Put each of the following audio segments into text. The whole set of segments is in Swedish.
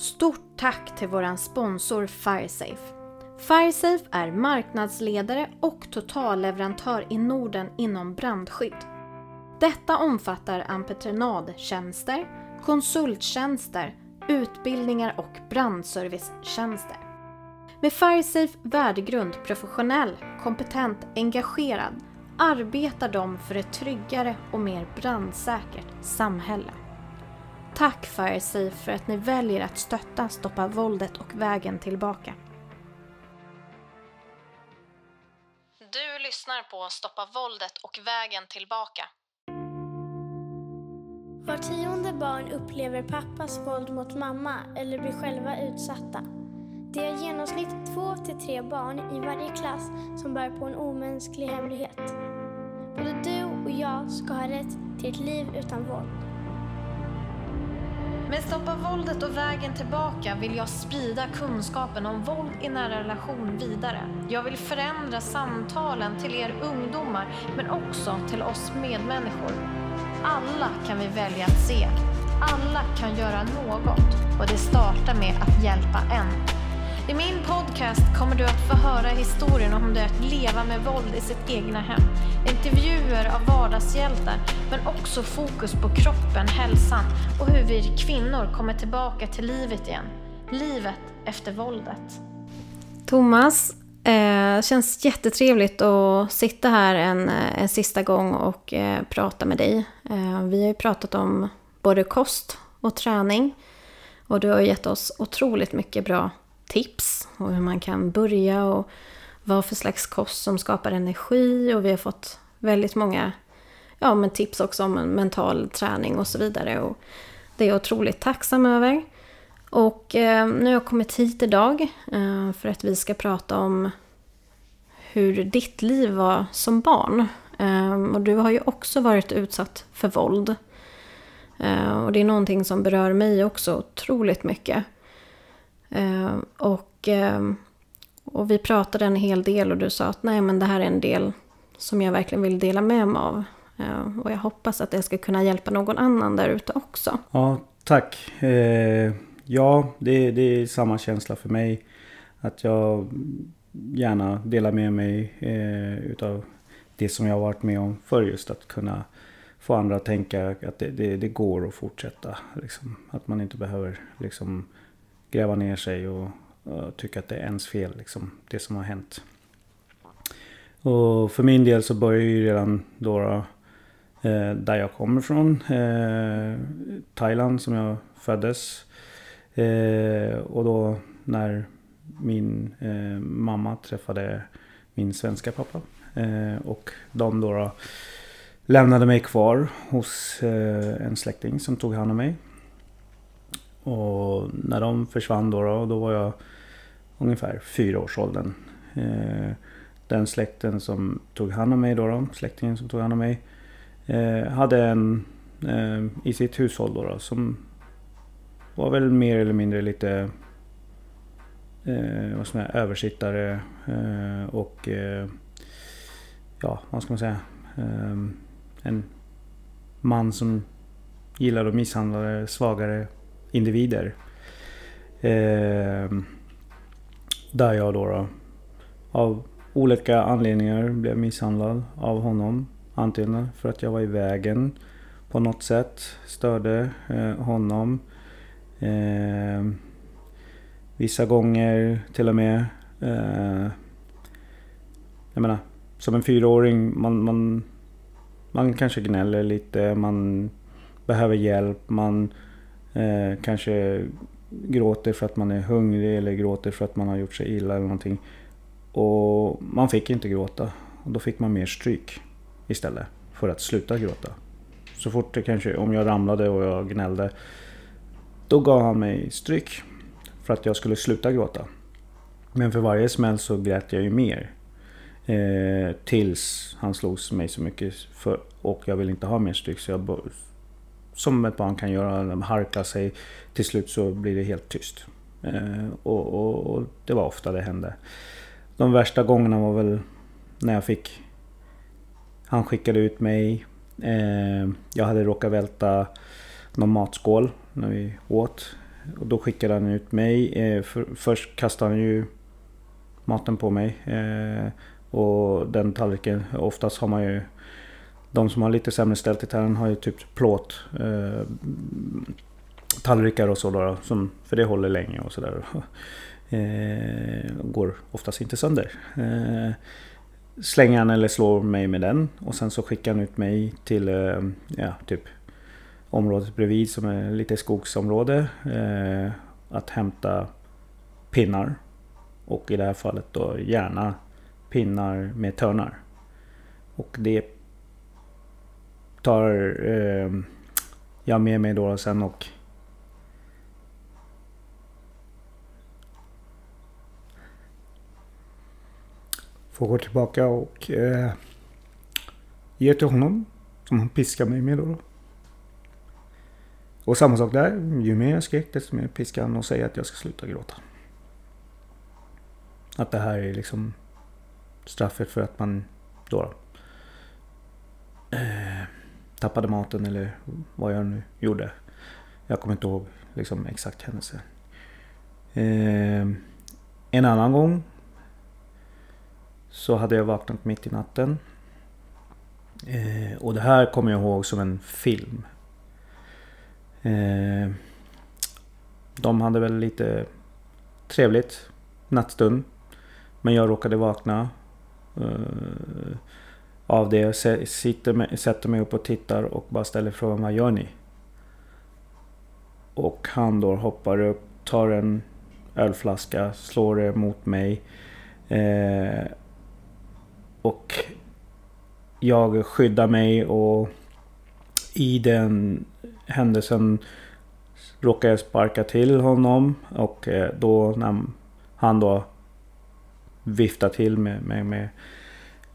Stort tack till våran sponsor Firesafe. Firesafe är marknadsledare och totalleverantör i Norden inom brandskydd. Detta omfattar entreprenadtjänster, konsulttjänster, utbildningar och brandservicetjänster. Med Firesafe värdegrund professionell, kompetent, engagerad arbetar de för ett tryggare och mer brandsäkert samhälle. Tack Firesafe för att ni väljer att stötta Stoppa våldet och vägen tillbaka. Du lyssnar på Stoppa våldet och vägen tillbaka. Var tionde barn upplever pappas våld mot mamma eller blir själva utsatta. Det är i genomsnitt två till tre barn i varje klass som bär på en omänsklig hemlighet. Både du och jag ska ha rätt till ett liv utan våld. Med Stoppa våldet och vägen tillbaka vill jag sprida kunskapen om våld i nära relation vidare. Jag vill förändra samtalen till er ungdomar men också till oss medmänniskor. Alla kan vi välja att se. Alla kan göra något och det startar med att hjälpa en. I min podcast kommer du att få höra historien om det att leva med våld i sitt egna hem. Intervjuer av vardagshjältar, men också fokus på kroppen, hälsan och hur vi kvinnor kommer tillbaka till livet igen. Livet efter våldet. Thomas, eh, känns jättetrevligt att sitta här en, eh, en sista gång och eh, prata med dig. Eh, vi har ju pratat om både kost och träning. Och du har gett oss otroligt mycket bra tips och hur man kan börja och vad för slags kost som skapar energi och vi har fått väldigt många ja, men tips också om mental träning och så vidare. Och det är jag otroligt tacksam över. Och eh, nu har jag kommit hit idag eh, för att vi ska prata om hur ditt liv var som barn. Eh, och du har ju också varit utsatt för våld. Eh, och det är någonting som berör mig också otroligt mycket. Eh, och, eh, och vi pratade en hel del och du sa att nej men det här är en del som jag verkligen vill dela med mig av. Eh, och jag hoppas att det ska kunna hjälpa någon annan där ute också. Ja, tack. Eh, ja, det, det, är samma känsla för mig. Att jag gärna delar med mig eh, utav det som jag har varit med om för just att kunna få andra att tänka att det, det, det går att fortsätta. Liksom. Att man inte behöver liksom gräva ner sig och, och tycka att det är ens fel, liksom, det som har hänt. Och för min del så började ju redan då, då eh, där jag kommer ifrån. Eh, Thailand som jag föddes. Eh, och då när min eh, mamma träffade min svenska pappa. Eh, och de då, då lämnade mig kvar hos eh, en släkting som tog hand om mig. Och när de försvann då, då, då var jag ungefär fyra års åldern. Eh, den släkten som tog hand om mig då, då släktingen som tog hand om mig, eh, hade en eh, i sitt hushåll då, då, som var väl mer eller mindre lite eh, vad som är, översittare eh, och eh, ja, vad ska man säga, eh, en man som gillade att misshandla svagare individer. Eh, där jag då, då av olika anledningar blev misshandlad av honom. Antingen för att jag var i vägen på något sätt, störde eh, honom. Eh, vissa gånger till och med. Eh, jag menar, som en fyraåring, man, man, man kanske gnäller lite, man behöver hjälp, man Eh, kanske gråter för att man är hungrig eller gråter för att man har gjort sig illa eller någonting. Och man fick inte gråta. Och då fick man mer stryk istället för att sluta gråta. Så fort det kanske, om jag ramlade och jag gnällde, då gav han mig stryk för att jag skulle sluta gråta. Men för varje smäll så grät jag ju mer. Eh, tills han slog mig så mycket för, och jag ville inte ha mer stryk så jag som ett barn kan göra, de harklar sig. Till slut så blir det helt tyst. Eh, och, och, och, det var ofta det hände. De värsta gångerna var väl när jag fick... Han skickade ut mig. Eh, jag hade råkat välta någon matskål när vi åt. och då skickade han ut mig. Eh, för, först kastade han ju maten på mig. Och den tallriken, oftast har man ju de som har lite sämre ställt i terren har ju typ plåt eh, tallrikar och så då, som, för det håller länge och sådär. Eh, går oftast inte sönder. Eh, slänger han eller slår mig med den och sen så skickar han ut mig till eh, ja, typ området bredvid som är lite skogsområde. Eh, att hämta pinnar. Och i det här fallet då gärna pinnar med törnar. Och det tar eh, jag med mig då sen och får gå tillbaka och eh, ge till honom. Som han piskar mig med då. Och samma sak där. Ju mer jag skrek desto mer piskar han och säger att jag ska sluta gråta. Att det här är liksom straffet för att man då eh, tappade maten eller vad jag nu gjorde. Jag kommer inte ihåg liksom exakt händelse. Eh, en annan gång så hade jag vaknat mitt i natten. Eh, och det här kommer jag ihåg som en film. Eh, de hade väl lite trevligt nattstund. Men jag råkade vakna. Eh, av det. Sitter med, sätter mig upp och tittar och bara ställer frågan vad gör ni? Och han då hoppar upp, tar en ölflaska, slår det mot mig. Eh, och jag skyddar mig och i den händelsen råkar jag sparka till honom och eh, då när han då viftar till med, med, med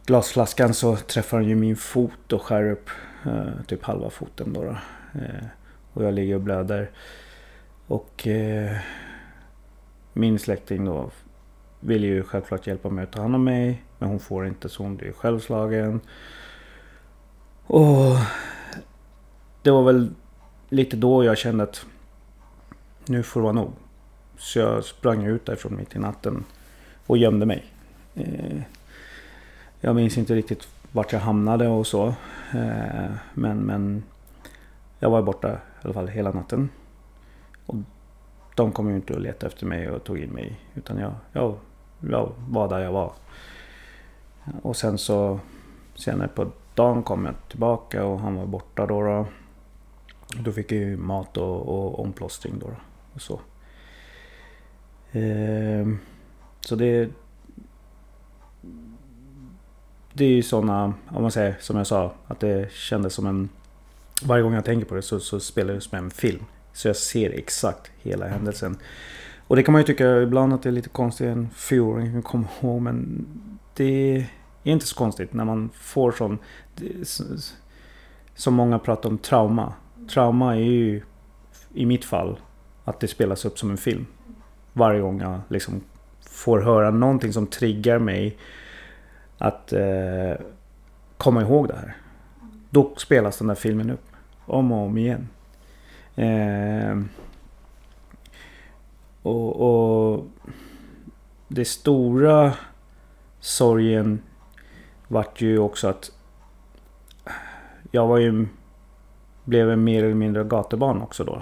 glasflaskan så träffar han ju min fot och skär upp eh, typ halva foten då. då. Eh, och jag ligger och blöder. Och eh, min släkting då vill ju självklart hjälpa mig att ta hand om mig. Men hon får inte så hon blir självslagen. Och det var väl lite då jag kände att nu får det vara nog. Så jag sprang ut därifrån mitt i natten och gömde mig. Eh, jag minns inte riktigt vart jag hamnade och så. Eh, men, men jag var borta i alla fall hela natten. Och de kom ju inte och letade efter mig och tog in mig. Utan jag, jag, jag var där jag var. Och sen så senare på dagen kom jag tillbaka och han var borta då. Då, då fick jag ju mat och, och omplåstring då. Och så. Ehm, så det, det är ju sådana, om man säger som jag sa, att det kändes som en... Varje gång jag tänker på det så, så spelar det som en film. Så jag ser exakt hela händelsen. Och det kan man ju tycka ibland att det är lite konstigt en fyraåring kan komma ihåg men det är inte så konstigt när man får sån... Som många pratar om trauma. Trauma är ju i mitt fall att det spelas upp som en film. Varje gång jag liksom får höra någonting som triggar mig att eh, komma ihåg det här. Då spelas den där filmen upp. Om och om igen. Eh, och, och det stora sorgen vart ju också att jag var ju blev en mer eller mindre gatubarn också då.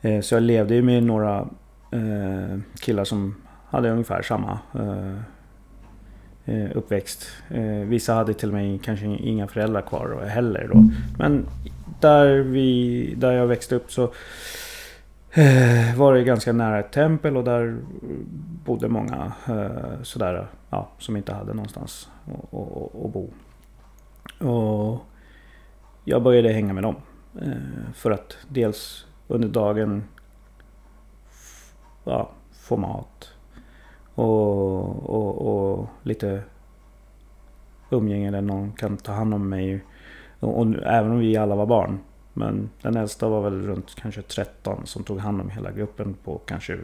Eh, så jag levde ju med några eh, killar som hade ungefär samma eh, Eh, uppväxt. Eh, vissa hade till och med kanske inga föräldrar kvar heller då. Men där, vi, där jag växte upp så eh, var det ganska nära ett tempel och där bodde många sådär, ja, som inte hade någonstans att bo. Och jag började hänga med dem. För att dels under dagen ja, få mat, och, och, och lite umgänge där någon kan ta hand om mig. Och, och, även om vi alla var barn. Men den äldsta var väl runt kanske 13 som tog hand om hela gruppen på kanske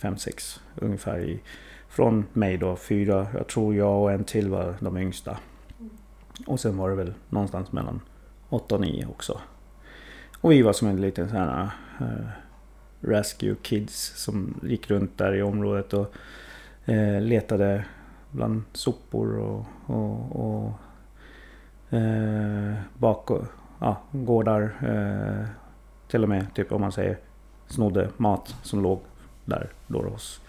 5-6 ungefär. I, från mig då, fyra. Jag tror jag och en till var de yngsta. Och sen var det väl någonstans mellan 8 och 9 också. Och vi var som en liten sån här uh, Rescue Kids som gick runt där i området och eh, letade bland sopor och, och, och eh, bak, ja, gårdar. Eh, till och med typ om man säger snodde mat som låg där då hos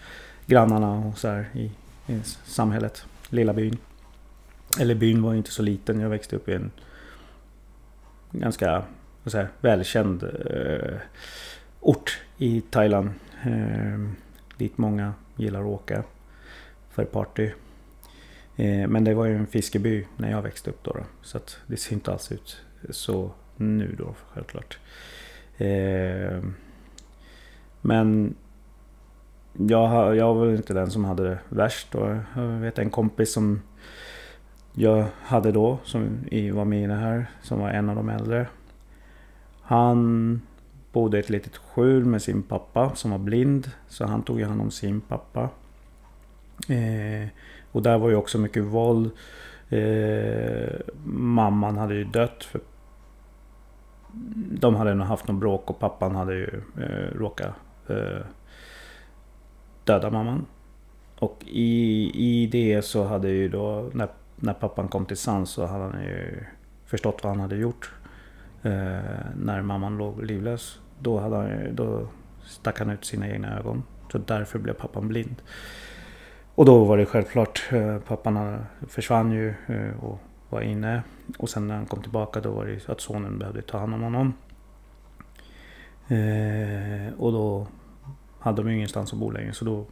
grannarna och så här i, i samhället. Lilla byn. Eller byn var ju inte så liten. Jag växte upp i en ganska så här, välkänd eh, ort i Thailand. Eh, dit många gillar att åka för party. Eh, men det var ju en fiskeby när jag växte upp då. då så att det ser inte alls ut så nu då självklart. Eh, men jag, jag var väl inte den som hade det värst. Och jag vet en kompis som jag hade då, som var med i det här, som var en av de äldre. Han bodde i ett litet skjul med sin pappa som var blind. Så han tog ju hand om sin pappa. Eh, och där var ju också mycket våld. Eh, mamman hade ju dött. För de hade nog haft någon bråk och pappan hade ju eh, råkat eh, döda mamman. Och i, i det så hade ju då, när, när pappan kom till sans så hade han ju förstått vad han hade gjort. Eh, när mamman låg livlös. Då, hade han, då stack han ut sina egna ögon. Så därför blev pappan blind. Och då var det självklart, eh, pappan försvann ju eh, och var inne. Och sen när han kom tillbaka då var det att sonen behövde ta hand om honom. Eh, och då hade de ju ingenstans att bo längre så då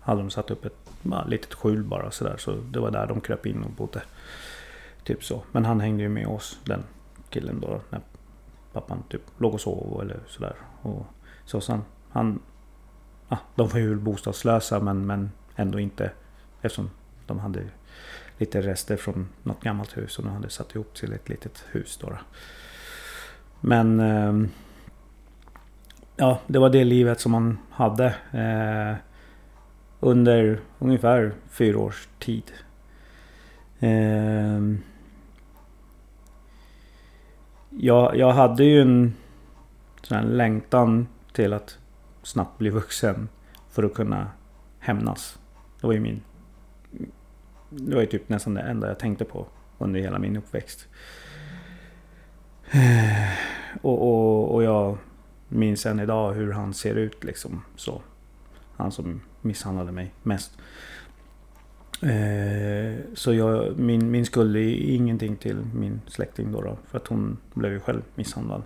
hade de satt upp ett litet skjul bara sådär. Så det var där de kröp in och bodde. Typ så. Men han hängde ju med oss, den killen då. När pappan typ låg och sov eller sådär. Och så sen, han... Ah, de var ju bostadslösa men, men ändå inte. Eftersom de hade lite rester från något gammalt hus och de hade satt ihop till ett litet hus då. Men... Ehm, ja, det var det livet som man hade. Eh, under ungefär fyra års tid. Ehm, jag, jag hade ju en sån här längtan till att snabbt bli vuxen för att kunna hämnas. Det var ju min... Det var ju typ nästan det enda jag tänkte på under hela min uppväxt. Eh, och, och, och jag minns än idag hur han ser ut liksom. Så. Han som misshandlade mig mest. Eh, så jag, min, min skuld är ingenting till min släkting då, då för att hon blev ju själv misshandlad.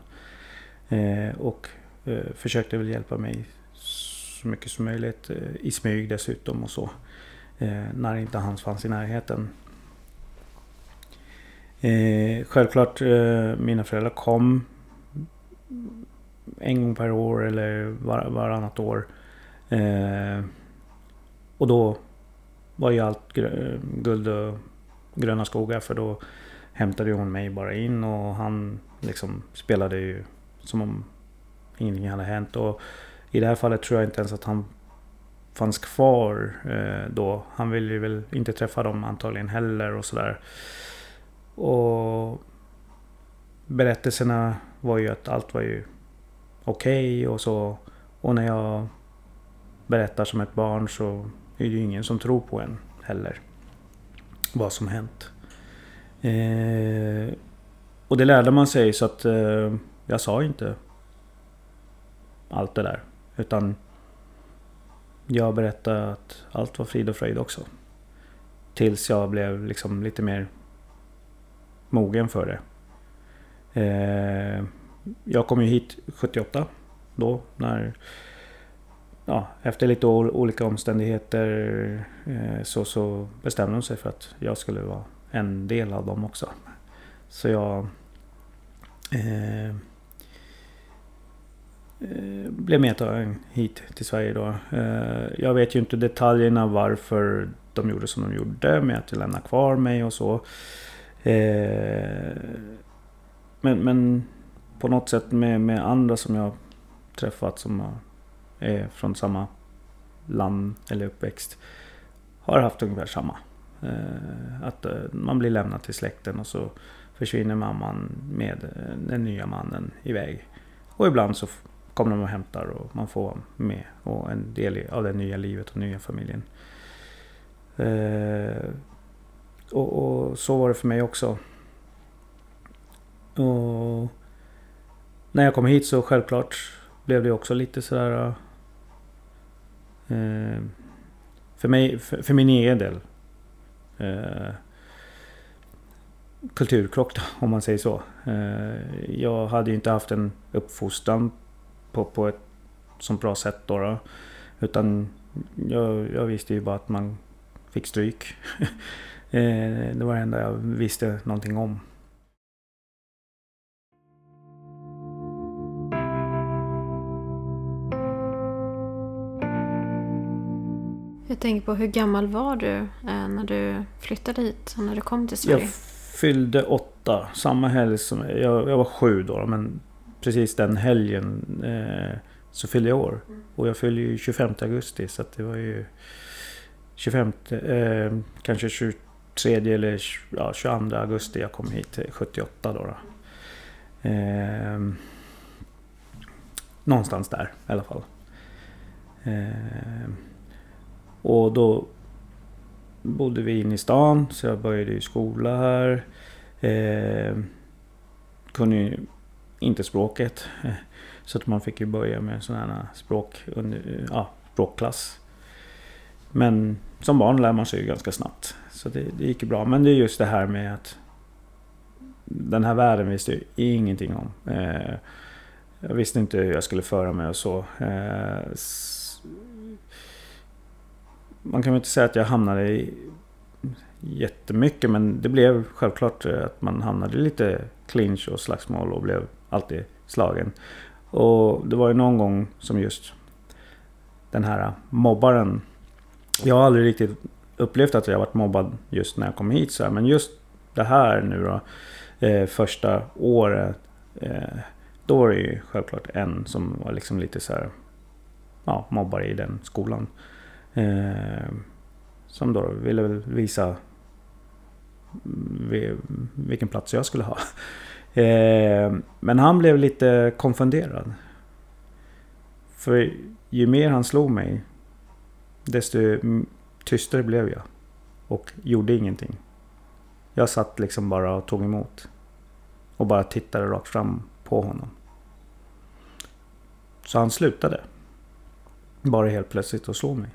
Eh, och eh, försökte väl hjälpa mig så mycket som möjligt eh, i smyg dessutom och så. Eh, när inte han fanns i närheten. Eh, självklart eh, mina föräldrar kom en gång per år eller var, varannat år. Eh, och då var ju allt guld och gröna skogar för då hämtade hon mig bara in och han liksom spelade ju som om ingenting hade hänt. Och i det här fallet tror jag inte ens att han fanns kvar eh, då. Han ville ju väl inte träffa dem antagligen heller och sådär. Och berättelserna var ju att allt var ju okej okay och så. Och när jag berättar som ett barn så är det ju ingen som tror på en heller. Vad som hänt. Eh, och det lärde man sig så att eh, jag sa inte allt det där. Utan jag berättade att allt var frid och fröjd också. Tills jag blev liksom lite mer mogen för det. Eh, jag kom ju hit 78 då när ja, efter lite olika omständigheter eh, så, så bestämde de sig för att jag skulle vara en del av dem också. Så jag eh, eh Eh, blev medtagen hit till Sverige då. Eh, jag vet ju inte detaljerna varför de gjorde som de gjorde med att lämna kvar mig och så. Eh, men, men på något sätt med, med andra som jag träffat som är från samma land eller uppväxt har haft ungefär samma. Att man blir lämnad till släkten och så försvinner mamman med den nya mannen iväg. Och ibland så kommer de och hämtar och man får vara med och en del av det nya livet och nya familjen. Eh, och, och, så var det för mig också. Och när jag kom hit så självklart blev det också lite sådär... Eh, för, mig, för, för, min egen del. Eh, kulturkrock då, om man säger så. Eh, jag hade ju inte haft en uppfostran på, på ett sånt bra sätt då. då. Utan jag, jag, visste ju bara att man fick stryk. Eh, det var det enda jag visste någonting om. Jag tänker på hur gammal var du eh, när du flyttade hit och när du kom till Sverige? Jag fyllde åtta. Samma helg som... Jag, jag var sju då, men precis den helgen eh, så fyllde jag år. Mm. Och jag fyllde ju 25 augusti så det var ju 25, eh, kanske 23 eller ja, 22 augusti jag kom hit 78 då. då. Eh, någonstans där i alla fall. Eh, och då bodde vi inne i stan så jag började i skola här. Eh, kunde inte språket. Eh, så att man fick ju börja med sådana här språk, under, eh, ja, språkklass. Men som barn lär man sig ju ganska snabbt. Så det, det gick ju bra. Men det är just det här med att den här världen visste jag ingenting om. Eh, jag visste inte hur jag skulle föra mig och så. Man kan väl inte säga att jag hamnade i jättemycket men det blev självklart att man hamnade i lite clinch och slagsmål och blev alltid slagen. Och det var ju någon gång som just den här mobbaren. Jag har aldrig riktigt upplevt att jag varit mobbad just när jag kom hit så här, men just det här nu då. Eh, första året. Eh, då var det ju självklart en som var liksom lite så här. Ja, mobbare i den skolan. Eh, som då ville visa vilken plats jag skulle ha. Eh, men han blev lite konfunderad. För ju mer han slog mig, desto tystare blev jag. Och gjorde ingenting. Jag satt liksom bara och tog emot. Och bara tittade rakt fram på honom. Så han slutade. Bara helt plötsligt att slå mig.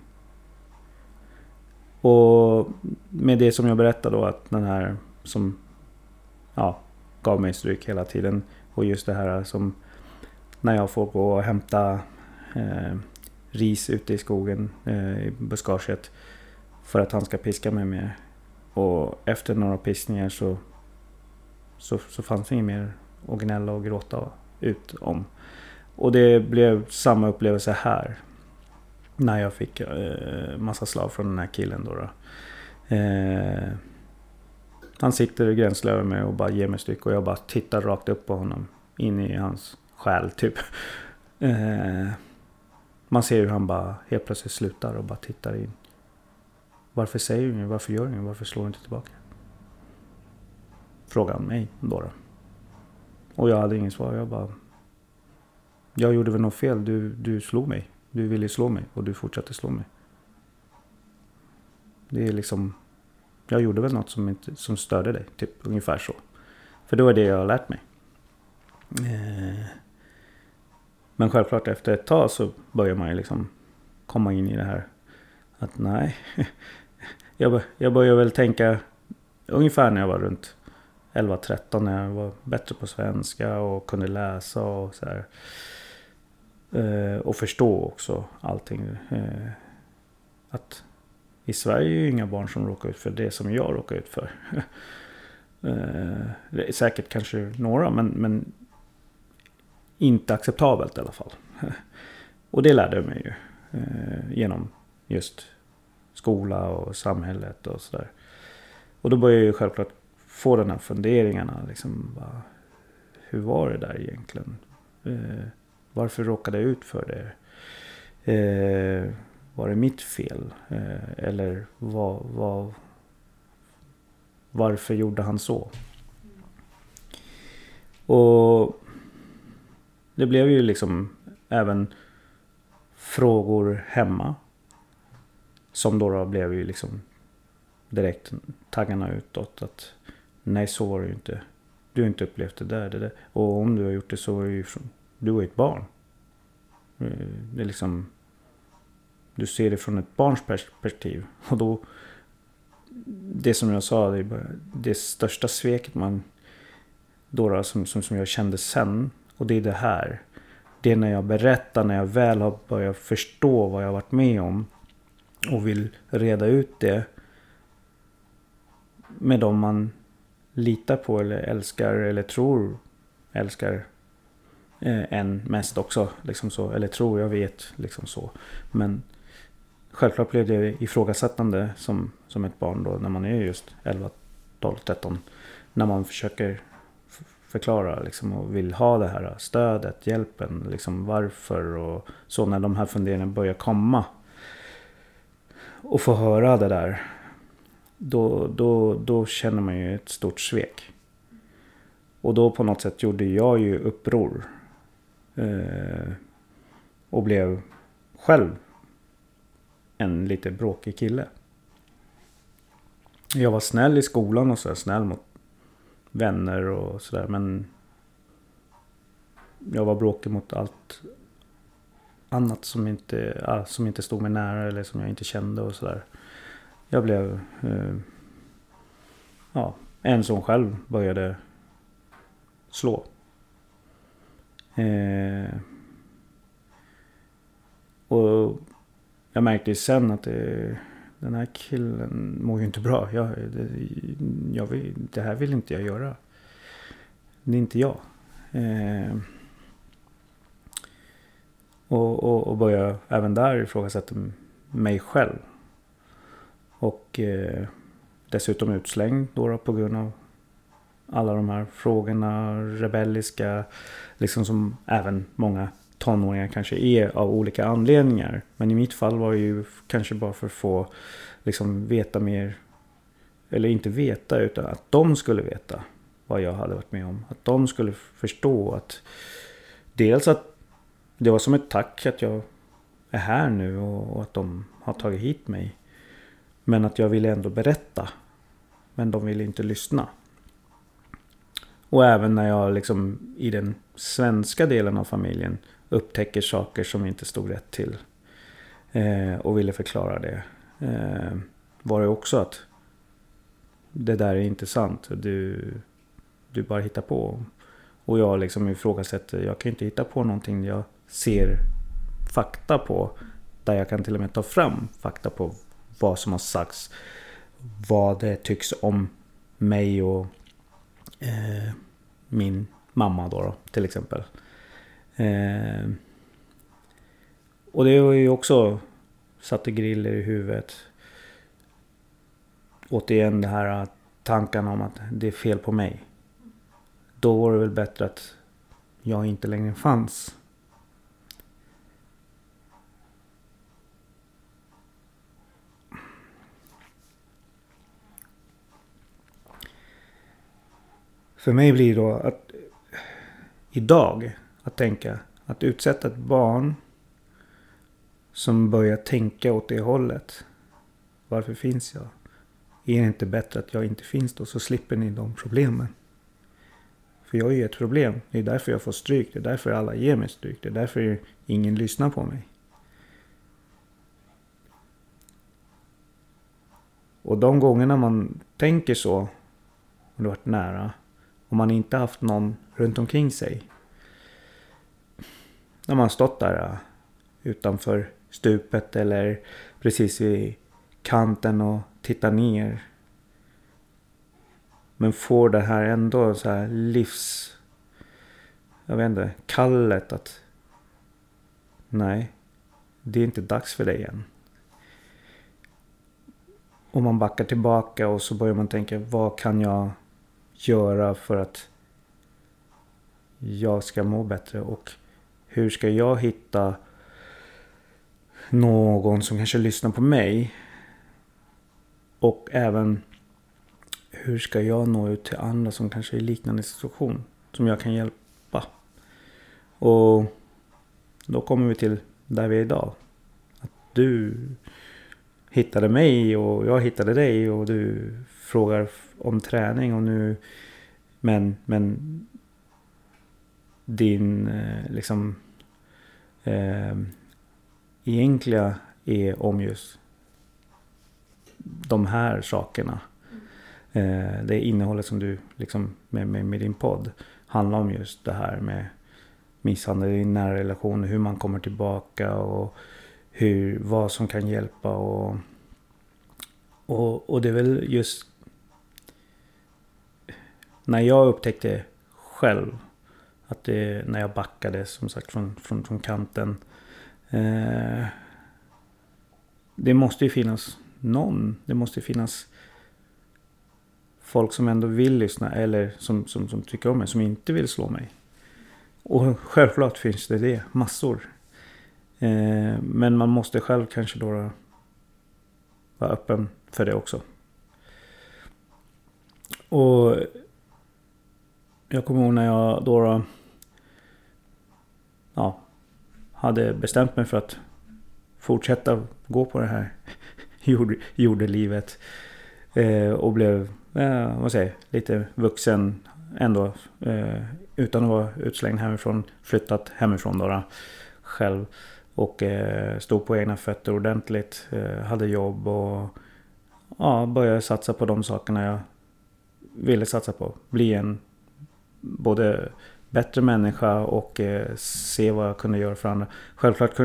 Och med det som jag berättade då att den här som ja, gav mig stryk hela tiden. Och just det här som när jag får gå och hämta eh, ris ute i skogen eh, i buskaget. För att han ska piska mig mer. Och efter några piskningar så, så, så fanns det inget mer att gnälla och gråta ut om. Och det blev samma upplevelse här. När jag fick eh, massa slag från den här killen då. då. Eh, han sitter gränsle över mig och bara ger mig styck och jag bara tittar rakt upp på honom. In i hans själ typ. Eh, man ser hur han bara helt plötsligt slutar och bara tittar in. Varför säger du inget? Varför gör du inget? Varför slår du inte tillbaka? Frågar han mig då, då. Och jag hade inget svar. Jag bara... Jag gjorde väl något fel. Du, du slog mig. Du ville slå mig och du fortsatte slå mig. Det är liksom... Jag gjorde väl något som, inte, som störde dig. Typ ungefär så. För det var det jag har lärt mig. Eh, men självklart efter ett tag så börjar man ju liksom komma in i det här. Att nej. Jag, jag börjar väl tänka ungefär när jag var runt 11-13 när jag var bättre på svenska och kunde läsa och så här. Eh, och förstå också allting. Eh, att i Sverige är ju inga barn som råkar ut för det som jag råkar ut för. Eh, det är säkert kanske några men, men inte acceptabelt i alla fall. Och det lärde jag mig ju eh, genom just skola och samhället och sådär. Och då började jag ju självklart få de här funderingarna. Liksom, bara, hur var det där egentligen? Eh, varför råkade jag ut för det? Eh, var det mitt fel? Eh, eller vad, vad, varför gjorde han så? Och det blev ju liksom även frågor hemma. Som då, då blev ju liksom direkt taggarna utåt. Att nej, så var det ju inte. Du har inte upplevt det där, det där. Och om du har gjort det så är ju du var ju ett barn. Eh, det är liksom... Du ser det från ett barns perspektiv. Och då... Det som jag sa, det, är bara, det största sveket man... Då, som, som, som jag kände sen. Och det är det här. Det är när jag berättar, när jag väl har börjat förstå vad jag har varit med om. Och vill reda ut det. Med dem man litar på eller älskar eller tror älskar eh, en mest också. Liksom så. Eller tror, jag vet. Liksom så. Men självklart blev det ifrågasättande som, som ett barn då när man är just 11, 12, 13. När man försöker förklara liksom, och vill ha det här stödet, hjälpen, liksom varför och så när de här funderingarna börjar komma. Och få höra det där. Då, då, då känner man ju ett stort svek. Och då på något sätt gjorde jag ju uppror. Eh, och blev själv en lite bråkig kille. Jag var snäll i skolan och så snäll mot vänner och sådär men jag var bråkig mot allt annat som inte, ah, som inte stod mig nära eller som jag inte kände och sådär. Jag blev eh, ja, en som själv började slå. Eh, och jag märkte ju sen att det, den här killen mår ju inte bra. Jag, det, jag vill, det här vill inte jag göra. Det är inte jag. Eh, och, och, och börja även där ifrågasätta mig själv. Och eh, dessutom utslängd då, då på grund av alla de här frågorna, rebelliska, liksom som även många tonåringar kanske är av olika anledningar. Men i mitt fall var det ju kanske bara för att få liksom veta mer. Eller inte veta utan att de skulle veta vad jag hade varit med om. Att de skulle förstå att dels att det var som ett tack att jag är här nu och, att de har tagit hit mig. Men att jag ville ändå berätta. Men de ville inte lyssna. Och även när jag liksom i den svenska delen av familjen upptäcker saker som inte stod rätt till. Eh, och ville förklara det. Eh, var det också att det där är inte sant. Du, du bara hittar på. Och jag liksom ifrågasätter. Jag kan inte hitta på någonting jag ser fakta på. Där jag kan till och med ta fram fakta på vad som har sagts. Vad det tycks om mig och eh, min mamma då, då till exempel. Eh, och det var ju också satte griller i huvudet. Återigen det här eh, tankarna om att det är fel på mig. Då var det väl bättre att jag inte längre fanns. För mig blir det då att idag att tänka att utsätta ett barn som börjar tänka åt det hållet. Varför finns jag? Är det inte bättre att jag inte finns då så slipper ni de problemen? För jag är ju ett problem. Det är därför jag får stryk. Det är därför alla ger mig stryk. Det är därför ingen lyssnar på mig. Och de gångerna man tänker så, och det varit nära, och man inte haft någon runt omkring sig. När man stått där utanför stupet eller precis vid kanten och tittar ner. Men får det här ändå så här livs... Jag vet inte, kallet att... Nej, det är inte dags för dig än. Och man backar tillbaka och så börjar man tänka, vad kan jag göra för att jag ska må bättre? Och hur ska jag hitta någon som kanske lyssnar på mig? Och även hur ska jag nå ut till andra som kanske är i liknande situation? Som jag kan hjälpa. Och då kommer vi till där vi är idag. Att du hittade mig och jag hittade dig och du frågar om träning och nu... Men, men din eh, liksom eh, egentliga är om just de här sakerna. Eh, det innehållet som du liksom med, med, med, din podd handlar om just det här med misshandel i nära relationer, hur man kommer tillbaka och hur, vad som kan hjälpa och, och, och det är väl just när jag upptäckte själv att det, när jag backade som sagt från, från, från kanten. Eh, det måste ju finnas någon. Det måste finnas folk som ändå vill lyssna eller som, som, som tycker om mig, som inte vill slå mig. Och självklart finns det det, massor. Eh, men man måste själv kanske då vara öppen för det också. Och jag kommer ihåg när jag då då hade bestämt mig för att fortsätta gå på det här jord, jordelivet. Eh, och blev, eh, vad säger lite vuxen ändå. Eh, utan att vara utslängd hemifrån. Flyttat hemifrån då, själv. Och eh, stod på egna fötter ordentligt. Eh, hade jobb och ja, började satsa på de sakerna jag ville satsa på. Bli en både bättre människa och eh, se vad jag kunde göra för andra. Självklart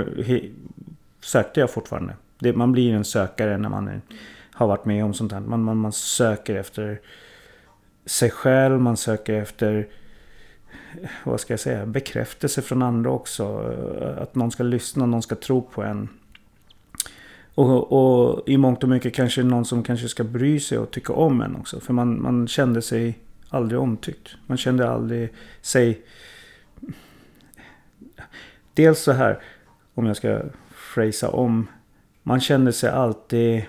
sökte jag fortfarande. Det, man blir en sökare när man har varit med om sånt här. Man, man, man söker efter sig själv, man söker efter vad ska jag säga, bekräftelse från andra också. Att någon ska lyssna, någon ska tro på en. Och, och i mångt och mycket kanske någon som kanske ska bry sig och tycka om en också. För man, man kände sig aldrig omtyckt. Man kände aldrig sig... Dels så här, om jag ska phrasa om. Man kände sig alltid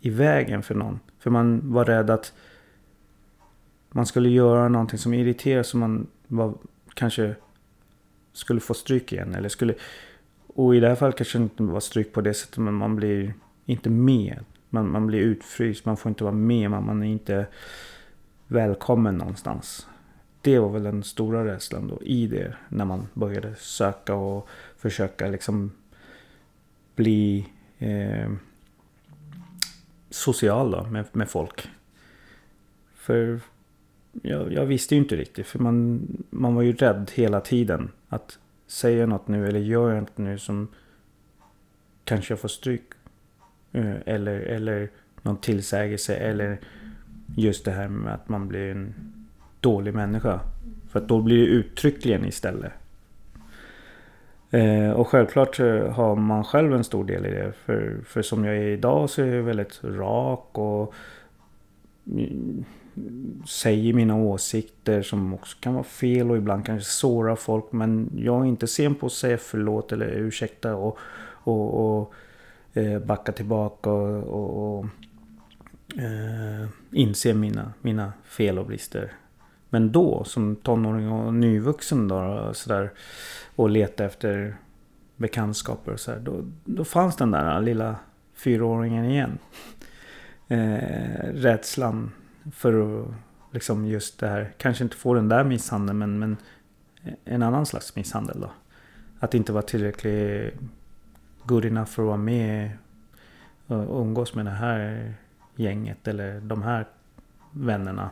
i vägen för någon. För man var rädd att man skulle göra någonting som irriterade så man var, kanske skulle få stryk igen. Eller skulle, och i det här fallet kanske det inte var stryk på det sättet men man blir inte med. Man, man blir utfryst, man får inte vara med, man, man är inte välkommen någonstans. Det var väl den stora rädslan då i det. När man började söka och försöka liksom bli eh, social då med, med folk. För jag, jag, visste ju inte riktigt. För man, man var ju rädd hela tiden. Att säga något nu eller gör jag något nu som kanske jag får stryk. Eh, eller, eller någon tillsägelse eller just det här med att man blir en dålig människa. För att då blir det uttryckligen istället. Eh, och självklart har man själv en stor del i det. För, för som jag är idag så är jag väldigt rak och säger mina åsikter som också kan vara fel och ibland kanske såra folk. Men jag är inte sen på att säga förlåt eller ursäkta och, och, och eh, backa tillbaka och, och, och eh, inse mina, mina fel och brister. Men då som tonåring och nyvuxen då sådär och leta efter bekantskaper och sådär. Då, då fanns den där lilla fyraåringen igen. Eh, rädslan för att liksom just det här, kanske inte få den där misshandeln men, men en annan slags misshandel då. Att inte vara tillräckligt good enough för att vara med och umgås med det här gänget eller de här vännerna.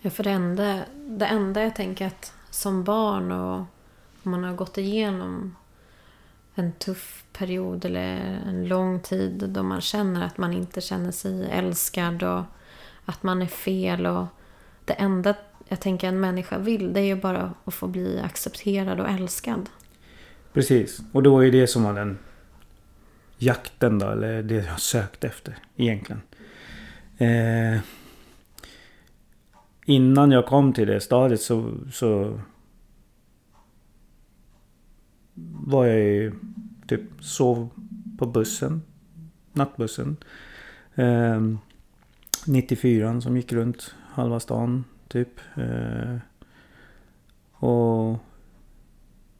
Ja, för det enda, det enda jag tänker att som barn och om man har gått igenom en tuff period eller en lång tid då man känner att man inte känner sig älskad och att man är fel. och Det enda jag tänker en människa vill det är ju bara att få bli accepterad och älskad. Precis, och det var ju det som var den jakten då, eller det jag sökte efter egentligen. Eh, innan jag kom till det stadiet så, så var jag ju typ sov på bussen, nattbussen. Eh, 94 som gick runt halva stan typ. Eh, och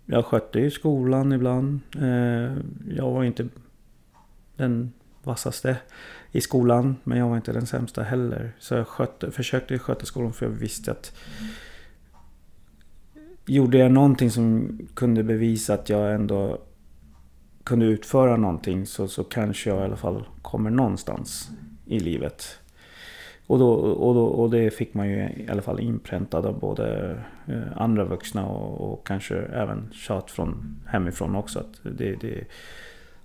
jag skötte ju skolan ibland. Eh, jag var inte den vassaste i skolan. Men jag var inte den sämsta heller. Så jag skötte, försökte sköta skolan för jag visste att Gjorde jag någonting som kunde bevisa att jag ändå kunde utföra någonting så, så kanske jag i alla fall kommer någonstans i livet. Och, då, och, då, och det fick man ju i alla fall inpräntat av både eh, andra vuxna och, och, kanske även tjat från hemifrån också. Att det, det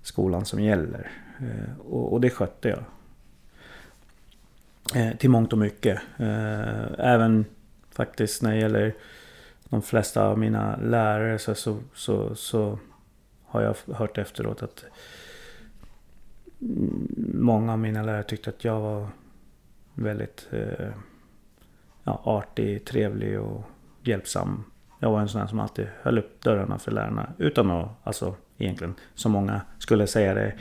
skolan som gäller. Eh, och, och, det skötte jag. Eh, till mångt och mycket. Eh, även faktiskt när det gäller de flesta av mina lärare så, så, så, så har jag hört efteråt att många av mina lärare tyckte att jag var väldigt eh, ja, artig, trevlig och hjälpsam. Jag var en sån här som alltid höll upp dörrarna för lärarna utan att, alltså egentligen, som många skulle säga det,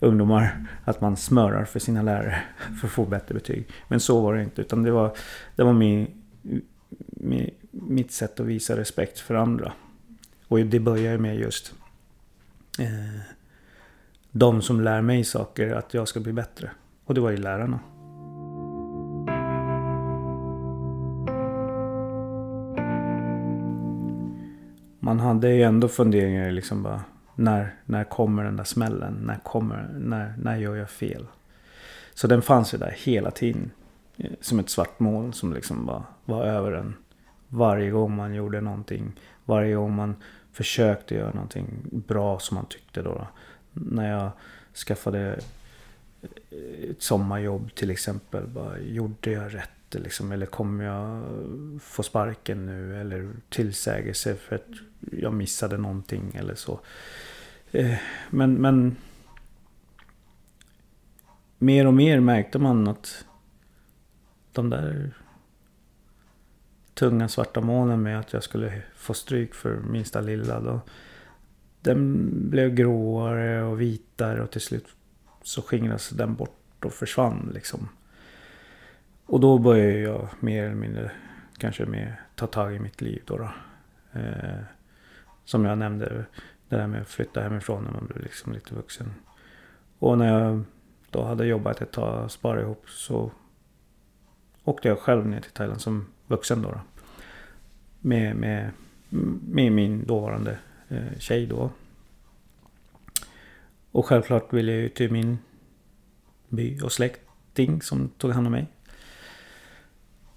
ungdomar, att man smörar för sina lärare för att få bättre betyg. Men så var det inte, utan det var, det var min, min, mitt sätt att visa respekt för andra. Och det börjar ju med just eh, de som lär mig saker, att jag ska bli bättre. Och det var ju lärarna. Man hade ju ändå funderingar liksom bara när, när kommer den där smällen? När kommer, när, när gör jag fel? Så den fanns ju där hela tiden. Eh, som ett svart moln som liksom bara var över en. Varje gång man gjorde någonting. Varje gång man försökte göra någonting bra som man tyckte då. När jag skaffade eh, ett sommarjobb till exempel. Bara, gjorde jag rätt? Liksom, eller kommer jag få sparken nu? Eller tillsägelse för att jag missade någonting eller så. Eh, men, men mer och mer märkte man att de där tunga svarta molnen med att jag skulle få stryk för minsta lilla. Då, den blev gråare och vitare och till slut så skingrades den bort och försvann liksom. Och då började jag mer eller mindre kanske mer ta tag i mitt liv då. då. Eh, som jag nämnde, det där med att flytta hemifrån när man blir liksom lite vuxen. Och när jag då hade jobbat ett tag, sparat ihop, så åkte jag själv ner till Thailand som vuxen då. då. Med, med, med min dåvarande eh, tjej då. Och självklart ville jag ju till min by och släkting som tog hand om mig.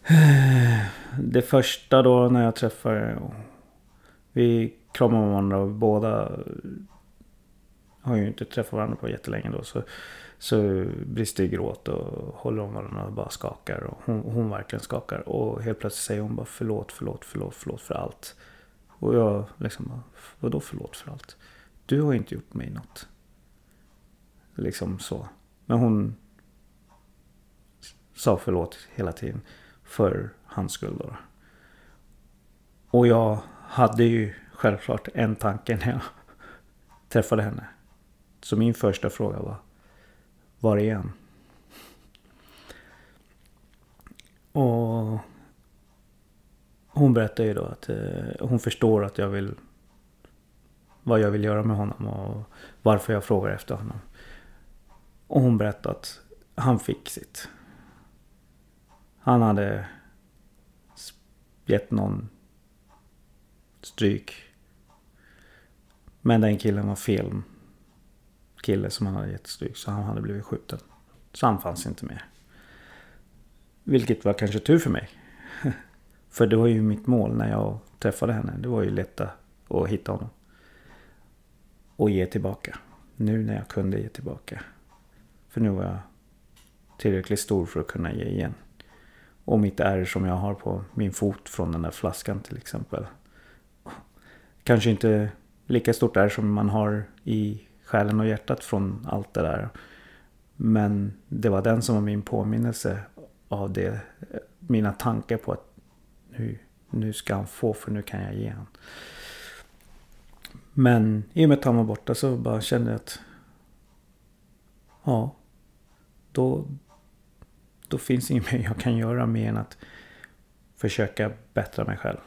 Det första då när jag träffade... Vi kramade varandra och båda har ju inte träffat varandra på jättelänge då. Så, så brister i gråt och håller om varandra och bara skakar. Och hon, hon verkligen skakar. Och helt plötsligt säger hon bara förlåt, förlåt, förlåt, förlåt för allt. Och jag liksom bara, vadå förlåt för allt? Du har inte gjort mig något. Liksom så. Men hon sa förlåt hela tiden. För hans skull då. Och jag hade ju självklart en tanke när jag träffade henne. Så min första fråga var Var är han? Och hon berättar ju då att eh, hon förstår att jag vill vad jag vill göra med honom och varför jag frågar efter honom. Och hon berättar att han fick sitt. Han hade gett någon stryk. Men den killen var fel kille som han hade gett stryk. Så han hade blivit skjuten. Så han fanns inte mer. Vilket var kanske tur för mig. för det var ju mitt mål när jag träffade henne. Det var ju lätta att hitta honom. Och ge tillbaka. Nu när jag kunde ge tillbaka. För nu var jag tillräckligt stor för att kunna ge igen. Och mitt ärr som jag har på min fot från den där flaskan till exempel. Kanske inte lika stort ärr som man har i själen och hjärtat från allt det där. Men det var den som var min påminnelse av det. Mina tankar på att nu, nu ska han få för nu kan jag ge honom. Men i och med att han var borta så bara kände jag att ja, då, då finns inget mer jag kan göra mer än att försöka bättra mig själv.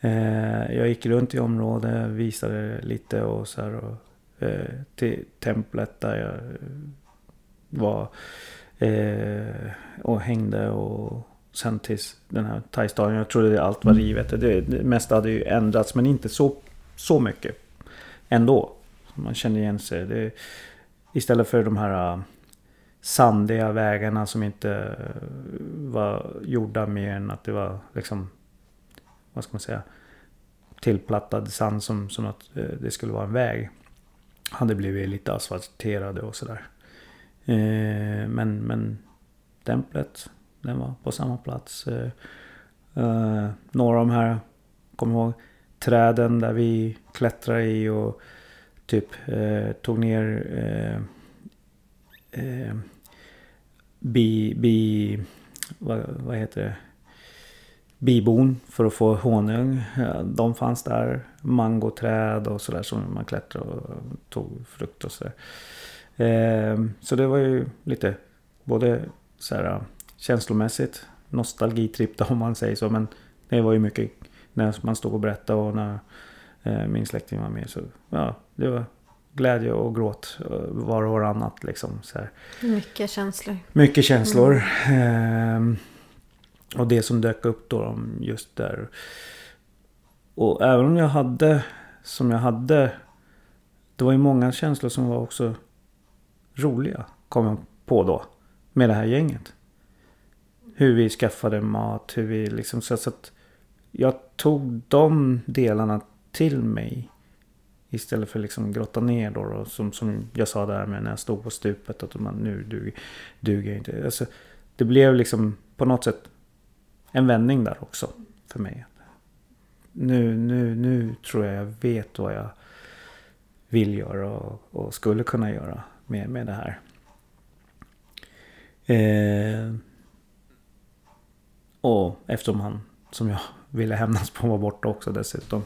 Eh, jag gick runt i området, visade lite och så här. Och, eh, till templet där jag var eh, och hängde och sen till den här thaistaden. Jag trodde allt var rivet. Det, det mesta hade ju ändrats men inte så, så mycket ändå. Man kände igen sig. Det, istället för de här sandiga vägarna som inte eh, var gjorda mer än att det var liksom vad ska man säga tillplattad sand som, som att eh, det skulle vara en väg. Hade blivit lite asfalterade och sådär. Eh, men, men templet, den var på samma plats. Eh, eh, några av de här, kommer ihåg, träden där vi klättrade i och typ eh, tog ner eh, bi, bi, vad, vad heter det? bibon för att få honung. De fanns där. Mangoträd och sådär som man klättrade och tog frukt och sådär. Ehm, så det var ju lite både så här, känslomässigt nostalgitripp om man säger så. Men det var ju mycket när man stod och berättade och när eh, min släkting var med. Så ja, det var glädje och gråt eh, var och varannat liksom. Så här. Mycket känslor. Mycket känslor. Mm. Eh, och det som dök upp då just där. Och även om jag hade, som jag hade. Det var ju många känslor som var också roliga. Kom jag på då. Med det här gänget. Hur vi skaffade mat, hur vi liksom så att jag tog de delarna till mig. Istället för liksom grotta ner då. då som, som jag sa där med när jag stod på stupet. Att man nu duger, duger inte. Alltså, det blev liksom på något sätt en vändning där också. För mig. Nu, nu, nu tror jag jag vet vad jag vill göra och, och skulle kunna göra med, med det här. Eh, och eftersom han, som jag ville hämnas på, var borta också dessutom.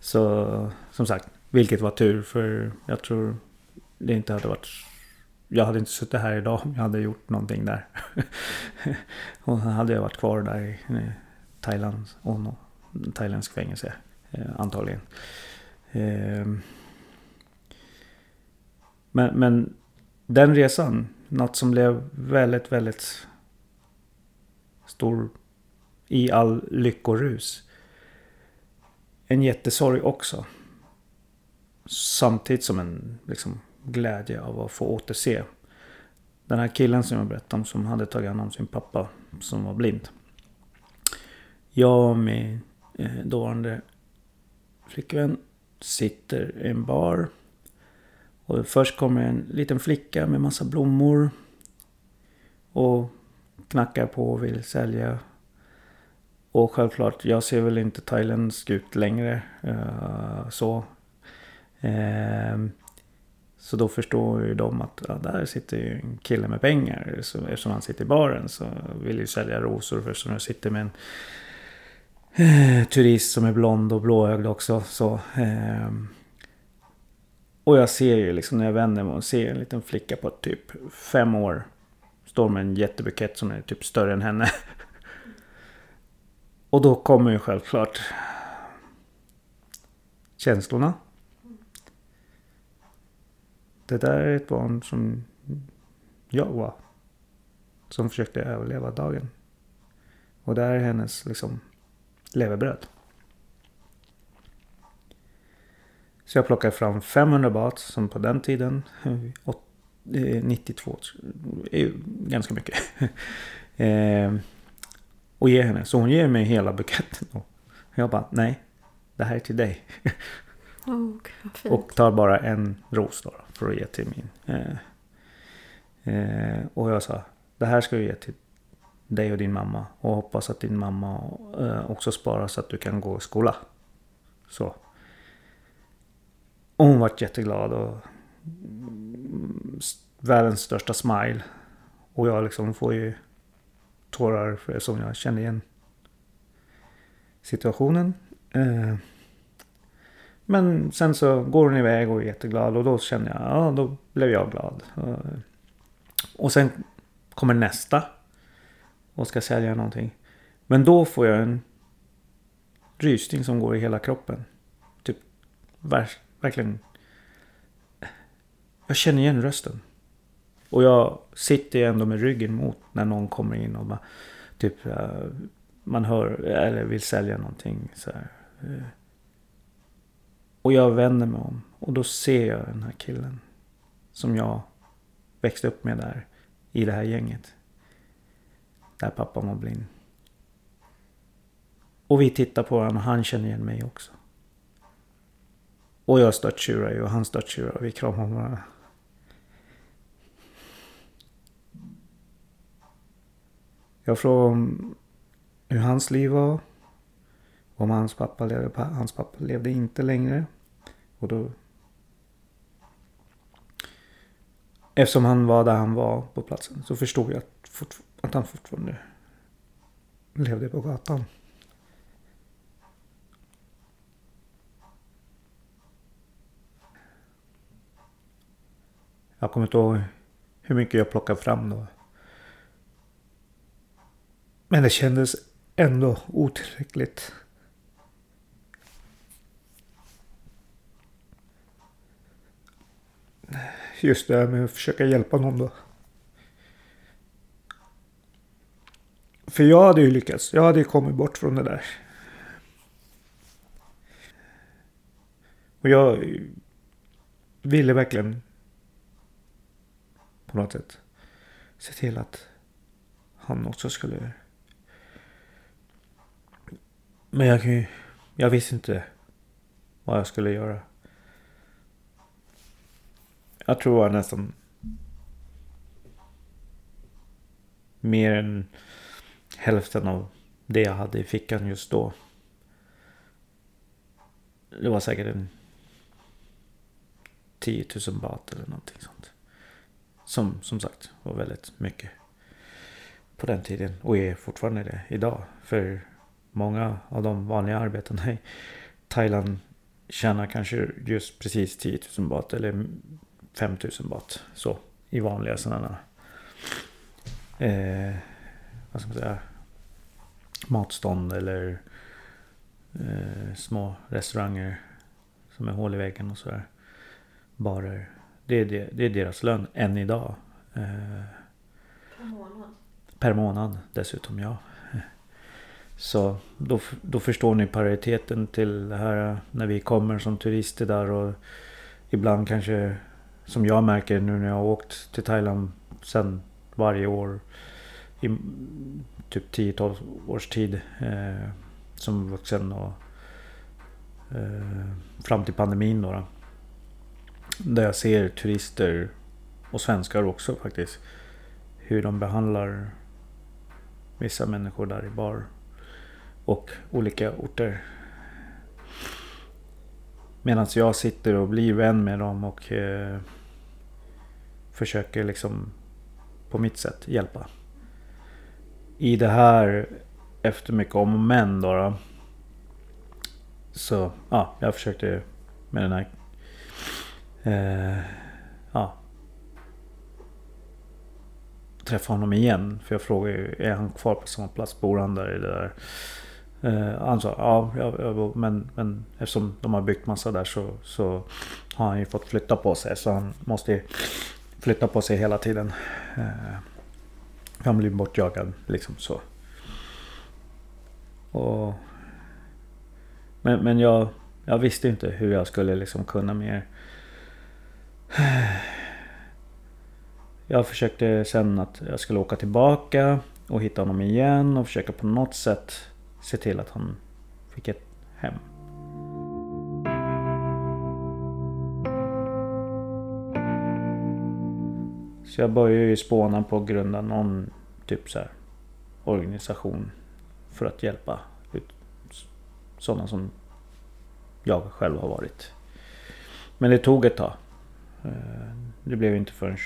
Så som sagt, vilket var tur för jag tror det inte hade varit jag hade inte suttit här idag om jag hade gjort någonting där. och hade jag varit kvar där i Thailand, Ono, thailändsk fängelse eh, antagligen. Eh, men, men den resan, något som blev väldigt, väldigt stor i all lyckorus. En jättesorg också. Samtidigt som en liksom, glädje av att få återse. Den här killen som jag berättade om som hade tagit hand om sin pappa som var blind. Jag och min eh, dåvarande flickvän sitter i en bar. Och först kommer en liten flicka med massa blommor. Och knackar på och vill sälja. Och självklart, jag ser väl inte thailändsk ut längre. Eh, så. Ehm, så då förstår ju de att ja, där sitter ju en kille med pengar. Så, eftersom han sitter i baren så vill ju sälja rosor. För eftersom jag sitter med en eh, turist som är blond och blåögd också. Så, eh, och jag ser ju liksom när jag vänder mig och ser en liten flicka på typ fem år. Står med en jättebukett som är typ större än henne. och då kommer ju självklart känslorna. Det där är ett barn som jag var. Som försökte överleva dagen. Och det här är hennes liksom levebröd. Så jag plockar fram 500 baht som på den tiden, 92, eh, är ju ganska mycket. Eh, och ger henne. Så hon ger mig hela buketten. Och jag bara, nej, det här är till dig. Oh, och tar bara en ros då, för att ge till min. Eh, eh, och jag sa, det här ska jag ge till dig och din mamma. Och hoppas att din mamma eh, också sparar så att du kan gå i skola. Så. Och hon vart jätteglad och mm, världens största smile. Och jag liksom får ju tårar för som jag känner igen situationen. Eh, men sen så går hon iväg och är jätteglad och då känner jag, ja då blev jag glad. Och sen kommer nästa och ska sälja någonting. Men då får jag en rysning som går i hela kroppen. Typ verkligen. Jag känner igen rösten. Och jag sitter ju ändå med ryggen mot när någon kommer in och bara, typ eh, man hör eller vill sälja någonting så här. Och jag vänder mig om och då ser jag den här killen som jag växte upp med där i det här gänget. Där pappan var blind. Och vi tittar på varandra och han känner igen mig också. Och jag störttjurar ju och han störttjurar och vi kramar varandra. Jag frågade om hur hans liv var. Om hans pappa levde. Hans pappa levde inte längre. Och då... Eftersom han var där han var på platsen så förstod jag att, att han fortfarande levde på gatan. Jag kommer inte ihåg hur mycket jag plockade fram då. Men det kändes ändå otillräckligt. Just det här med att försöka hjälpa någon då. För jag hade ju lyckats. Jag hade ju kommit bort från det där. Och jag ville verkligen på något sätt se till att han också skulle men jag, kan ju, jag visste inte vad jag skulle göra. Jag tror jag nästan mer än hälften av det jag hade i fickan just då. Det var säkert en 10 000 baht eller någonting sånt. Som som sagt var väldigt mycket på den tiden och är fortfarande det idag. För många av de vanliga arbetarna i Thailand tjänar kanske just precis 10 000 baht eller 5 000 baht. Så i vanliga sådana eh, vad ska man säga matstånd eller eh, små restauranger som är hål i väggen och sådär. Barer. Det är, det, det är deras lön än idag. Eh, per månad? Per månad dessutom, ja. Så då, då förstår ni pariteten till det här när vi kommer som turister där och ibland kanske som jag märker nu när jag har åkt till Thailand sen varje år i typ 10-12 års tid eh, som vuxen och eh, fram till pandemin då, då. Där jag ser turister och svenskar också faktiskt hur de behandlar vissa människor där i bar och olika orter. Medan jag sitter och blir vän med dem och eh, försöker liksom på mitt sätt hjälpa. I det här efter mycket om och men då, då så ja, jag försökte med den här eh, ja, träffa honom igen. För jag frågade är han kvar på samma plats? Bor han där i det där Eh, Eh, han sa ja, jag, jag, men, men eftersom de har byggt massa där så, så har han ju fått flytta på sig. Så han måste flytta på sig hela tiden. Eh, han blir bortjagad liksom så. Och, men men jag, jag visste inte hur jag skulle liksom kunna mer. Jag försökte sen att jag skulle åka tillbaka och hitta honom igen och försöka på något sätt se till att han fick ett hem. Så jag började ju spåna på att grunda någon typ så här organisation för att hjälpa ut sådana som jag själv har varit. Men det tog ett tag. Eh, det blev inte förrän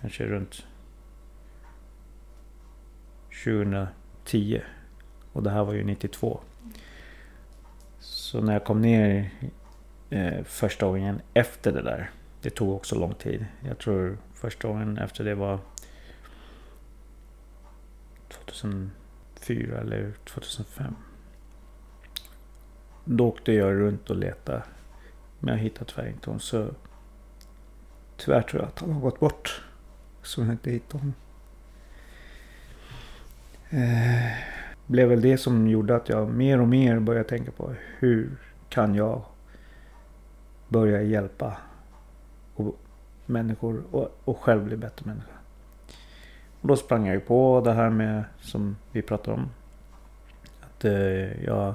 kanske runt 20 10. Och det här var ju 92. Så när jag kom ner eh, första gången efter det där. Det tog också lång tid. Jag tror första gången efter det var 2004 eller 2005. Då åkte jag runt och letade. Men jag hittade tyvärr inte honom. Så tyvärr tror jag att han har gått bort. Så jag inte hittade honom. Eh, blev väl det som gjorde att jag mer och mer började tänka på hur kan jag börja hjälpa och människor och, och själv bli bättre människa. Och då sprang jag ju på det här med som vi pratade om. Att eh, jag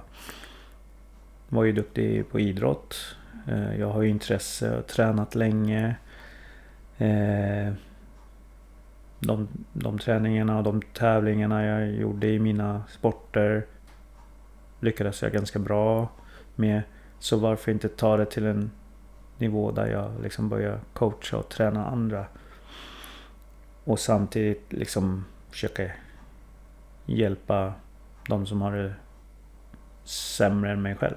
var ju duktig på idrott. Eh, jag har ju intresse och tränat länge. Eh, de, de träningarna och de tävlingarna jag gjorde i mina sporter lyckades jag ganska bra med. Så varför inte ta det till en nivå där jag liksom börjar coacha och träna andra. Och samtidigt liksom försöka hjälpa de som har det sämre än mig själv.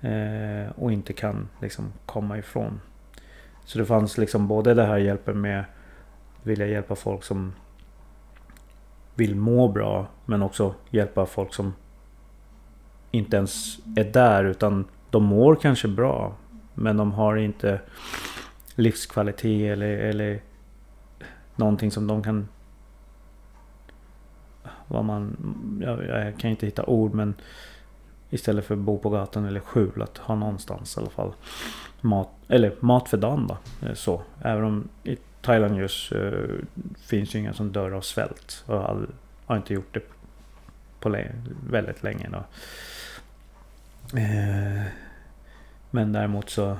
Eh, och inte kan liksom komma ifrån. Så det fanns liksom både det här hjälpen med vilja hjälpa folk som vill må bra men också hjälpa folk som inte ens är där utan de mår kanske bra men de har inte livskvalitet eller, eller någonting som de kan... Vad man... Jag, jag kan inte hitta ord men istället för att bo på gatan eller skjul att ha någonstans i alla fall mat, eller mat för dagen då. Så. Även om Thailand just uh, finns ju inga som dör av svält. Och har, har inte gjort det på länge, väldigt länge. Då. Uh, men däremot så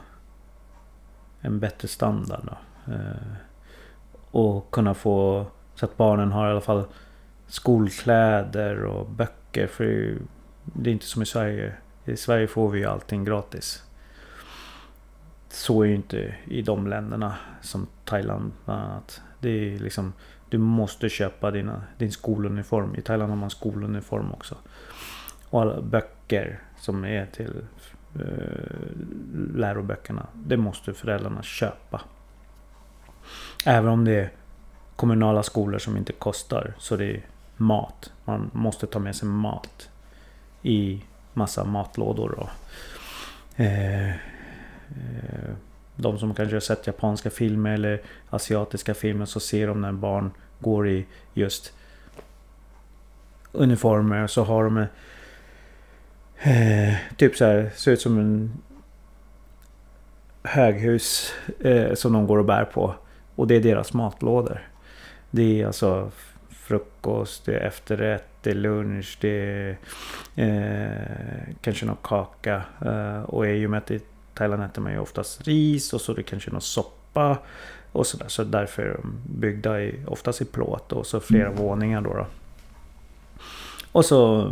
en bättre standard. Då. Uh, och kunna få så att barnen har i alla fall skolkläder och böcker. För det är inte som i Sverige. I Sverige får vi ju allting gratis. Så är ju inte i de länderna som Thailand bland annat. Det är liksom Du måste köpa dina, din skoluniform. I Thailand har man skoluniform också. Och alla böcker som är till eh, läroböckerna. Det måste föräldrarna köpa. Även om det är kommunala skolor som inte kostar. Så det är mat. Man måste ta med sig mat. I massa matlådor. Och, eh, eh, de som kanske har sett japanska filmer eller asiatiska filmer så ser de när barn går i just uniformer så har de eh, typ så här, ser ut som en höghus eh, som de går och bär på. Och det är deras matlådor. Det är alltså frukost, det är efterrätt, det är lunch, det är eh, kanske någon kaka. Eh, och i och med att i Thailand äter man ju oftast ris och så det kanske någon soppa. Och sådär. Så därför är de byggda i, oftast i plåt och så flera mm. våningar då, då. Och så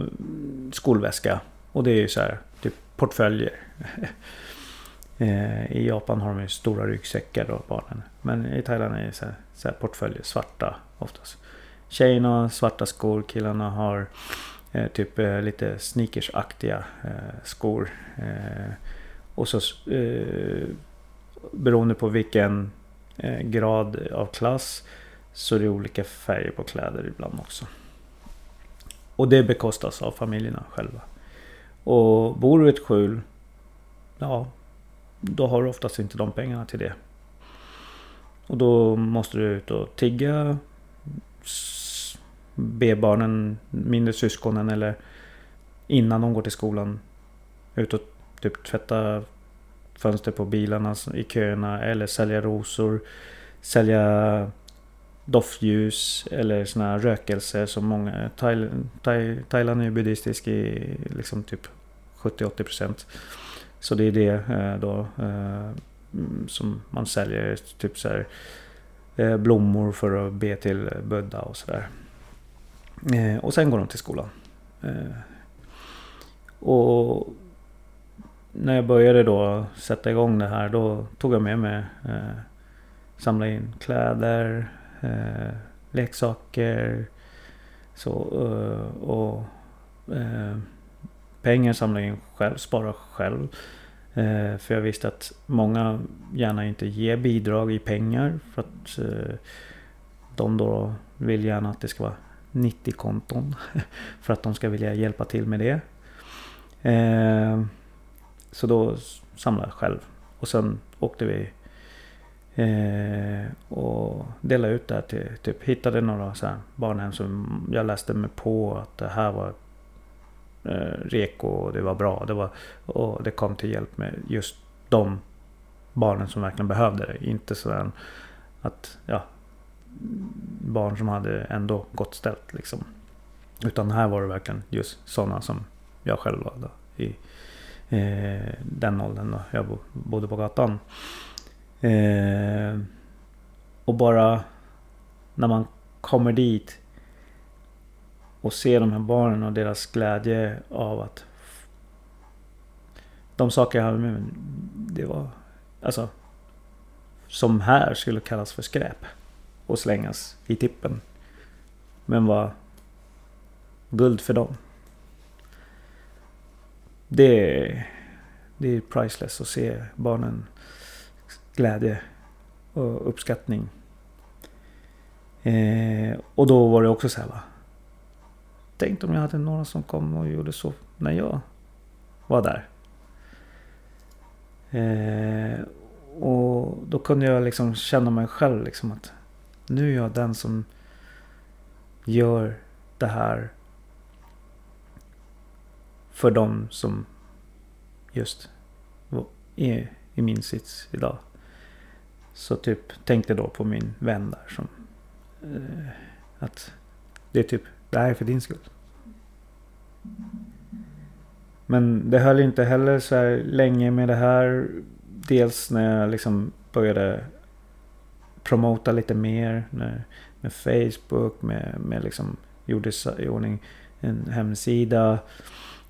skolväska. Och det är ju så här, typ portföljer. Eh, I Japan har de ju stora ryggsäckar då, barnen. Men i Thailand är det så här, så här portföljer, svarta oftast. Tjejerna har svarta skor, killarna har eh, typ eh, lite sneakersaktiga eh, skor. Eh, och så eh, beroende på vilken eh, grad av klass så är det olika färger på kläder ibland också. Och det bekostas av familjerna själva. Och bor du i ett skjul, ja, då har du oftast inte de pengarna till det. Och då måste du ut och tigga. Be barnen, mindre syskonen eller innan de går till skolan. Ut och typ tvätta fönster på bilarna i köerna eller sälja rosor. Sälja doftljus eller såna här rökelser som många... Thailand, Thailand är ju buddhistisk i liksom typ 70-80%. Så det är det eh, då eh, mm, som man säljer. Typ så här, eh, blommor för att be till Buddha och sådär. Och sen går de till skolan. Och när jag började då sätta igång det här då tog jag med mig eh, samla in kläder, eh, leksaker så, eh, och pengar samla in själv, spara själv. Eh, för jag visste att många gärna inte ger bidrag i pengar. För att eh, de då vill gärna att det ska vara 90-konton. För att de ska vilja hjälpa till med det. Så då samlade jag själv. Och sen åkte vi eh, och delade ut det här till, typ hittade några så här barnhem som jag läste mig på att det här var eh, reko och det var bra. Det var, och det kom till hjälp med just de barnen som verkligen behövde det. Inte sådär att ja, barn som hade ändå gott ställt. Liksom. Utan här var det verkligen just sådana som jag själv var då, i eh, den åldern då jag bodde på gatan. Eh, och bara när man kommer dit och ser de här barnen och deras glädje av att de saker jag hade med mig, det var alltså som här skulle kallas för skräp och slängas i tippen. Men var guld för dem. Det är, det är priceless att se barnen glädje och uppskattning. Eh, och då var det också så här va. Tänk om jag hade några som kom och gjorde så när jag var där. Eh, och då kunde jag liksom känna mig själv liksom att nu är jag den som gör det här för de som just är i min sits idag. Så typ tänkte då på min vän där som eh, att det är typ det här är för din skull. Men det höll inte heller så här länge med det här. Dels när jag liksom började promota lite mer. När, med Facebook, med, med liksom gjorde i ordning en hemsida.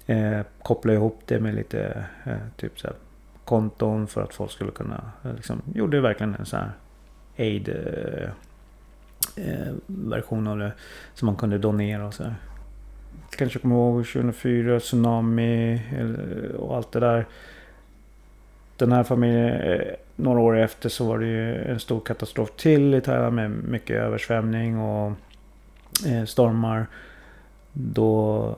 Eh, kopplade ihop det med lite eh, typ så här, konton för att folk skulle kunna... Eh, liksom, gjorde verkligen en sån här aid eh, eh, version av det. Som man kunde donera och så här. Kanske kommer ihåg 2004, tsunami och allt det där. Den här familjen, eh, några år efter så var det ju en stor katastrof till i Thailand med mycket översvämning och eh, stormar. Då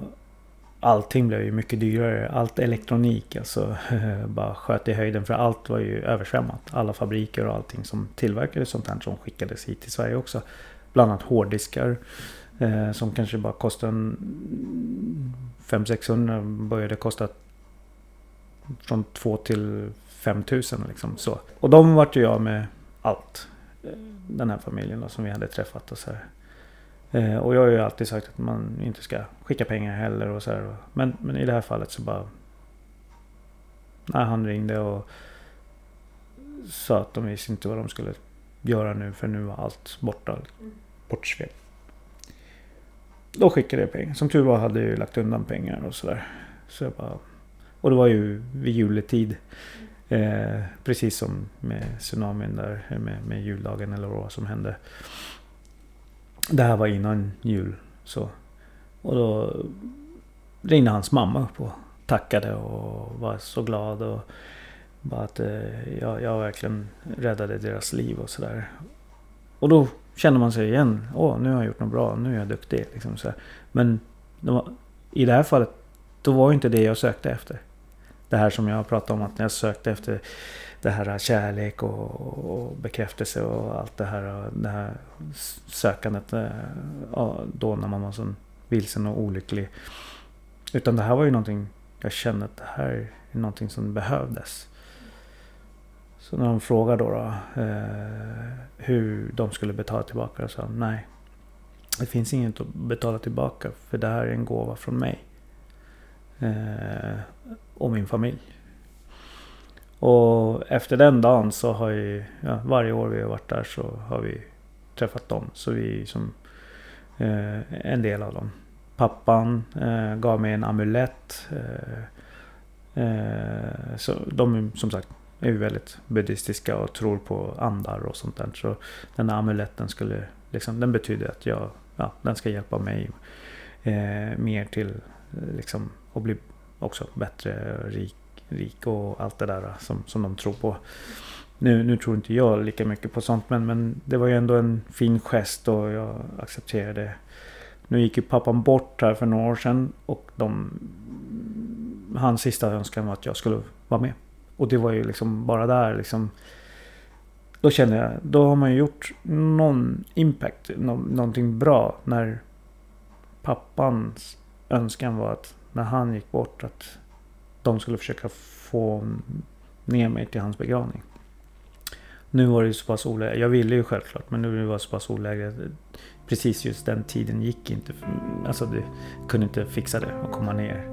allting blev ju mycket dyrare. Allt elektronik alltså bara sköt i höjden för allt var ju översvämmat. Alla fabriker och allting som tillverkade sånt här som skickades hit till Sverige också. Bland annat hårddiskar. Eh, som kanske bara kostade 500-600 började kosta från 2 till 5000 liksom så. Och de vart ju av med allt. Eh, den här familjen då, som vi hade träffat och så här. Eh, och jag har ju alltid sagt att man inte ska skicka pengar heller och så här. Men, men i det här fallet så bara... Nej, han ringde och sa att de visste inte vad de skulle göra nu för nu var allt borta. Bortsvept. Då skickade jag pengar. Som tur var hade jag ju lagt undan pengar och sådär. Så jag bara... Och det var ju vid juletid. Eh, precis som med tsunamin där med, med juldagen eller vad som hände. Det här var innan jul. Så. Och då ringde hans mamma upp och tackade och var så glad. Och bara att eh, jag, jag verkligen räddade deras liv och sådär. Och då känner man sig igen. Åh, nu har jag gjort något bra. Nu är jag duktig. Liksom så Men de, i det här fallet, då var inte det jag sökte efter. Det här som jag pratade om att när jag sökte efter det här kärlek och, och bekräftelse och allt det här, det här sökandet eh, då när man var så vilsen och olycklig. Utan det här var ju någonting jag kände att det här är någonting som behövdes. Så när de frågade då, då eh, hur de skulle betala tillbaka så sa nej. Det finns inget att betala tillbaka för det här är en gåva från mig. Eh, och min familj. Och efter den dagen så har ju, ja, varje år vi har varit där så har vi träffat dem. Så vi är som eh, en del av dem. Pappan eh, gav mig en amulett. Eh, eh så de som sagt är ju väldigt buddhistiska och tror på andar och sånt där. Så den där amuletten skulle liksom, den betyder att jag, ja, den ska hjälpa mig eh, mer till liksom att bli också bättre, rik rik och allt det där som, som de tror på. Nu, nu tror inte jag lika mycket på sånt men, men det var ju ändå en fin gest och jag accepterade Nu gick ju pappan bort här för några år sedan och de... Hans sista önskan var att jag skulle vara med. Och det var ju liksom bara där liksom... Då kände jag, då har man ju gjort någon impact, nå, någonting bra när pappans önskan var att när han gick bort att de skulle försöka få ner mig till hans begravning. Nu var det ju så pass olägligt. Jag ville ju självklart men nu var det så pass olägligt. Precis just den tiden gick inte. Alltså det kunde inte fixa det och komma ner.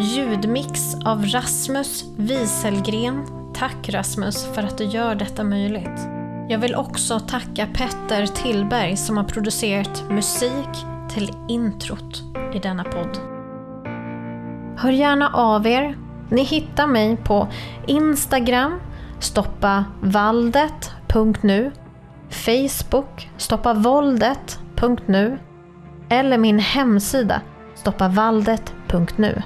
Ljudmix av Rasmus Wieselgren. Tack Rasmus för att du gör detta möjligt. Jag vill också tacka Petter Tillberg som har producerat musik till introt i denna podd. Hör gärna av er. Ni hittar mig på Instagram, stoppavaldet.nu, Facebook, stoppavåldet.nu eller min hemsida stoppavaldet.nu.